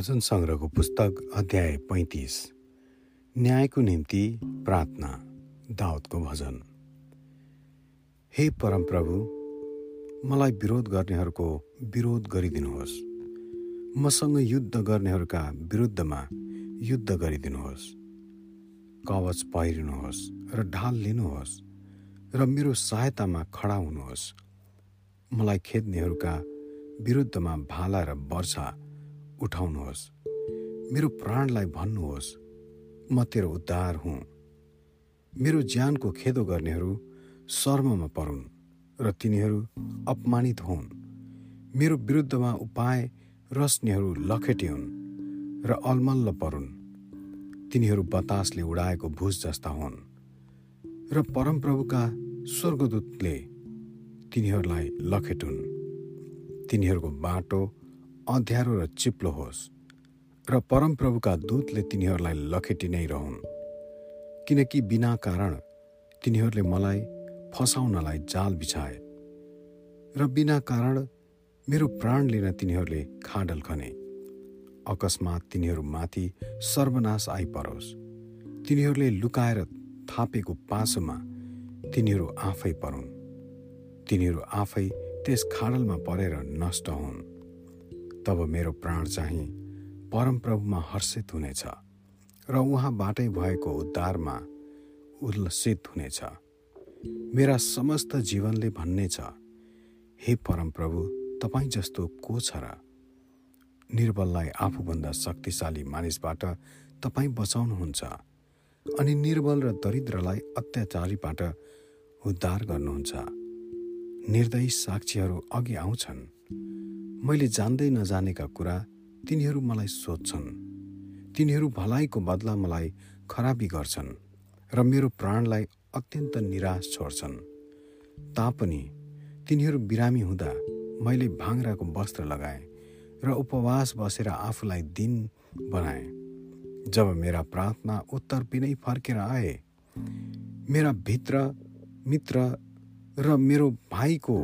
भजन सङ्ग्रहको पुस्तक अध्याय पैँतिस। न्यायको निम्ति प्रार्थना दाउदको भजन। हे परमप्रभु मलाई विरोध गर्नेहरूको विरोध गरिदिनुहोस्। मसँग युद्ध गर्नेहरूका विरुद्धमा युद्ध गरिदिनुहोस्। कवच पहिरिनुहोस् र ढाल लिनुहोस् र मेरो सहायतामा खडा हुनुहोस्। मलाई खेद्नेहरूका विरुद्धमा भाला र वर्षा उठाउनुहोस्। मेरो प्राणलाई भन्नुहोस् म तेरो उद्धार हुँ। मेरो ज्यानको खेदो गर्नेहरू शर्ममा परुन् र तिनीहरू अपमानित हुन्। मेरो विरुद्धमा उपाय रस्नेहरू लखेटे हुन् र अलमल्ल परुन्। तिनीहरू बतासले उडाएको भुस जस्ता हुन् र परमप्रभुका स्वर्गदूतले तिनीहरूलाई लखेटुन्। तिनीहरूको बाटो अँध्यारो र चिप्लो होस् र परमप्रभुका दूतले तिनीहरूलाई लखेटी नै रहन्। किनकि बिना कारण तिनीहरूले मलाई फसाउनलाई जाल बिछाए र बिना कारण मेरो प्राण लिन तिनीहरूले खाडल खने। अकस्मात तिनीहरूमाथि सर्वनाश आइपरोस्। तिनीहरूले लुकाएर थापेको पासोमा तिनीहरू आफै परुन्। तिनीहरू आफै त्यस खाडलमा परेर नष्ट हुन्। तब मेरो प्राण चाहिँ परमप्रभुमा हर्षित हुनेछ र उहाँबाटै भएको उद्धारमा उल्लसित हुनेछ। मेरा समस्त जीवनले भन्ने छ हे परमप्रभु तपाईँ जस्तो को छ र? निर्बललाई आफूभन्दा शक्तिशाली मानिसबाट तपाईँ बचाउनुहुन्छ अनि निर्बल र दरिद्रलाई अत्याचारीबाट उद्धार गर्नुहुन्छ। निर्दयी साक्षीहरू अघि आउँछन्। मैले जान्दै नजानेका कुरा तिनीहरू मलाई सोध्छन्। तिनीहरू भलाइको बदला मलाई खराबी गर्छन् र मेरो प्राणलाई अत्यन्त निराश छोड्छन्। तापनि तिनीहरू बिरामी हुँदा मैले भाङ्राको वस्त्र लगाएँ र उपवास बसेर आफूलाई दिन बनाएँ। जब मेरा प्रार्थना उत्तर बिनै फर्केर आए मेरा भित्र मित्र र मेरो भाइको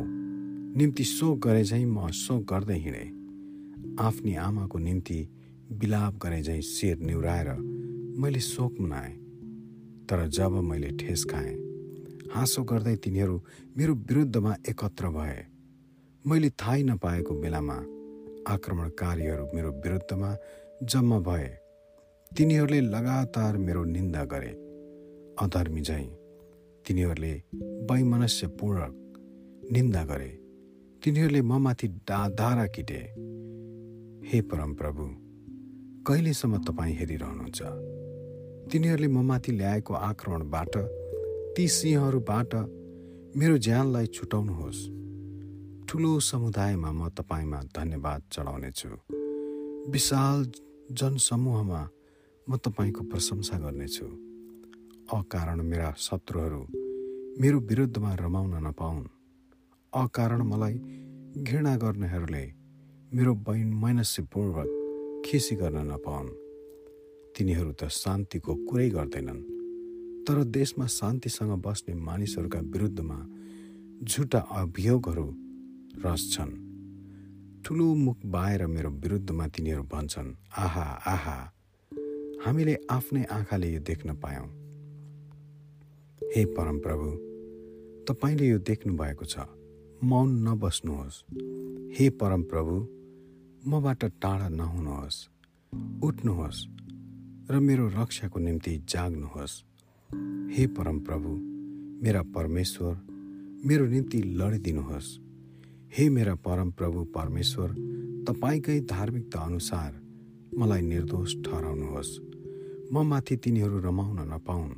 निम्ति शोक गरे झैँ म शोक गर्दै हिँडेँ। आफ्नी आमाको निम्ति बिलाप गरे झैँ शिर निहुराएर मैले शोक मनाएँ तर जब मैले ठेस खाएँ हाँसो गर्दै तिनीहरू मेरो विरुद्धमा एकत्र भए। मैले थाहै नपाएको बेलामा आक्रमणकारीहरू मेरो विरुद्धमा जम्मा भए। तिनीहरूले लगातार मेरो निन्दा गरे। अधर्मी झैँ तिनीहरूले वैमनस्यपूर्वक निन्दा गरे। तिनीहरूले ममाथि डा दारा किटे। हे परमप्रभु कहिलेसम्म तपाईँ हेरिरहनुहुन्छ? तिनीहरूले ममाथि ल्याएको आक्रमणबाट ती सिंहहरूबाट मेरो ज्यानलाई छुटाउनुहोस्। ठुलो समुदायमा म तपाईँमा धन्यवाद चढाउनेछु। विशाल जनसमूहमा म तपाईँको प्रशंसा गर्नेछु। अकारण मेरा शत्रुहरू मेरो विरुद्धमा रमाउन नपाउन्। अकारण मलाई घृणा गर्नेहरूले मेरो बहिन मैनस्यपूर्वक खिसी गर्न नपाउन्। तिनीहरू त शान्तिको कुरै गर्दैनन् तर देशमा शान्तिसँग बस्ने मानिसहरूका विरुद्धमा झुटा अभियोगहरू रस्छन् ठुलो मुख बाएर मेरो विरुद्धमा तिनीहरू भन्छन् आहा आहा हामीले आफ्नै आँखाले यो देख्न पायौँ। हे परमप्रभु तपाईँले यो देख्नु भएको छ। मौन नबस्नुहोस्। हे परमप्रभु मबाट टाढा नहुनुहोस्। उठ्नुहोस् र मेरो रक्षाको निम्ति जाग्नुहोस्। हे परमप्रभु मेरा परमेश्वर मेरो निम्ति लडिदिनुहोस्। हे मेरा परमप्रभु परमेश्वर तपाईँकै धार्मिकता अनुसार मलाई निर्दोष ठहराउनुहोस्। म माथि तिनीहरू रमाउन नपाउन्।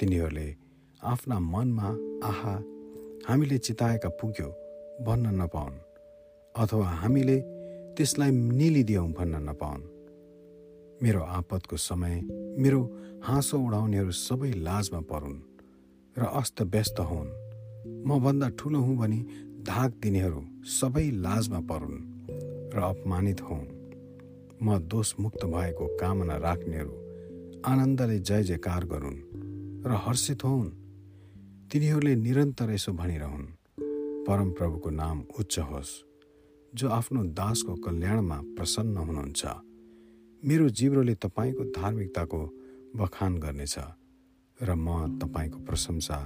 तिनीहरूले आफ्ना मनमा आहा हामीले चिताएका पुग्यो भन्न नपाउन् अथवा हामीले त्यसलाई निलिदियौँ भन्न नपाउन्। मेरो आपतको समय मेरो हाँसो उडाउनेहरू सबै लाजमा परुन् र अस्तव्यस्त हुन्। मभन्दा ठुलो हुँ भने धाक दिनेहरू सबै लाजमा परुन् र अपमानित हुन्। म दोषमुक्त भएको कामना राख्नेहरू आनन्दले जय जयकार गरून् र हर्षित हुन्। तिनीहरूले निरन्तर यसो भनिरहन् परमप्रभुको नाम उच्च होस् जो आफ्नो दासको कल्याणमा प्रसन्न हुनुहुन्छ। मेरो जिब्रोले तपाईँको धार्मिकताको बखान गर्नेछ र म तपाईँको प्रशंसा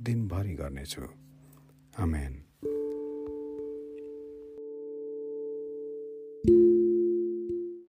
दिनभरि गर्नेछु। आमेन।